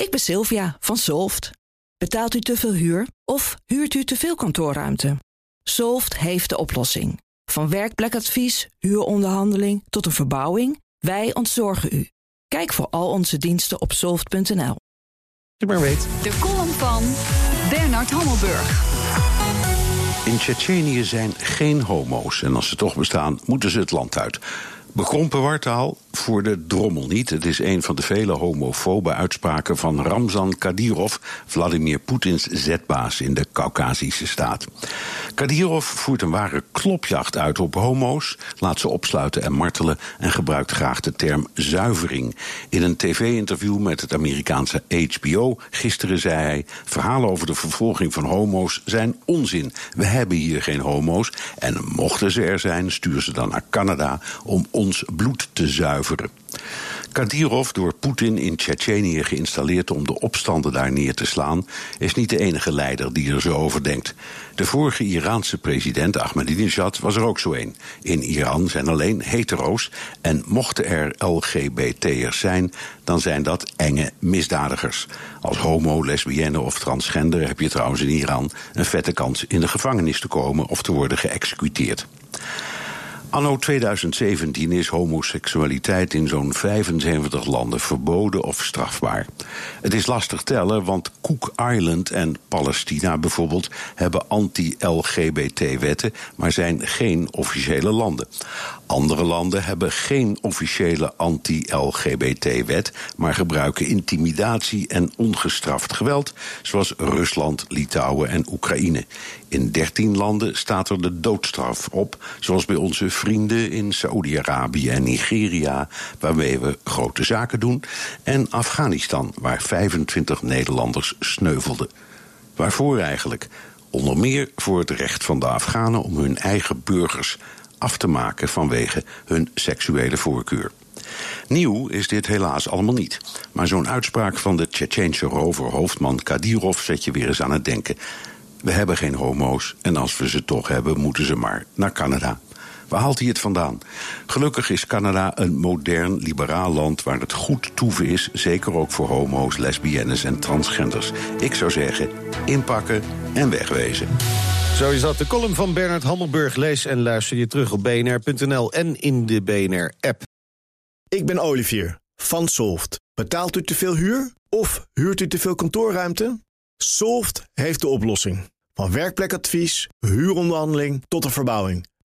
Ik ben Sylvia van Solft. Betaalt u te veel huur of huurt u te veel kantoorruimte? Solft heeft de oplossing. Van werkplekadvies, huuronderhandeling tot een verbouwing, wij ontzorgen u. Kijk voor al onze diensten op soft.nl. Ik maar weet. De column van Bernard Hammelburg. In Tsjetsjenië zijn geen homo's. En als ze toch bestaan, moeten ze het land uit. Bekrompen wartaal voor de drommel niet. Het is een van de vele homofobe uitspraken van Ramzan Kadyrov, Vladimir Poetins zetbaas in de Caucasische staat. Kadyrov voert een ware klopjacht uit op homo's, laat ze opsluiten en martelen en gebruikt graag de term zuivering. In een tv-interview met het Amerikaanse HBO gisteren zei hij: verhalen over de vervolging van homo's zijn onzin. We hebben hier geen homo's en mochten ze er zijn, stuur ze dan naar Canada om ons bloed te zuiveren. Kadyrov, door Poetin in Tsjetsjenië geïnstalleerd om de opstanden daar neer te slaan, is niet de enige leider die er zo over denkt. De vorige Iraanse president Ahmadinejad was er ook zo een. In Iran zijn alleen hetero's en mochten er LGBT'ers zijn, dan zijn dat enge misdadigers. Als homo, lesbienne of transgender heb je trouwens in Iran een vette kans in de gevangenis te komen of te worden geëxecuteerd. Anno 2017 is homoseksualiteit in zo'n 75 landen verboden of strafbaar. Het is lastig tellen, want Cook Island en Palestina bijvoorbeeld hebben anti-LGBT-wetten, maar zijn geen officiële landen. Andere landen hebben geen officiële anti-LGBT-wet, maar gebruiken intimidatie en ongestraft geweld, zoals Rusland, Litouwen en Oekraïne. In 13 landen staat er de doodstraf op, zoals bij onze vrienden in Saoedi-Arabië en Nigeria, waarmee we grote zaken doen, en Afghanistan, waar 25 Nederlanders sneuvelden. Waarvoor eigenlijk? Onder meer voor het recht van de Afghanen om hun eigen burgers af te maken vanwege hun seksuele voorkeur. Nieuw is dit helaas allemaal niet. Maar zo'n uitspraak van de Tsjetsjeense rover-hoofdman Kadyrov zet je weer eens aan het denken. We hebben geen homo's en als we ze toch hebben, moeten ze maar naar Canada. Waar haalt hij het vandaan? Gelukkig is Canada een modern, liberaal land waar het goed toeven is, zeker ook voor homo's, lesbiennes en transgenders. Ik zou zeggen, inpakken en wegwezen. Zo is dat. De column van Bernard Hammelburg. Lees en luister je terug op bnr.nl en in de BNR-app. Ik ben Olivier van Solft. Betaalt u te veel huur of huurt u te veel kantoorruimte? Solft heeft de oplossing. Van werkplekadvies, huuronderhandeling tot een verbouwing.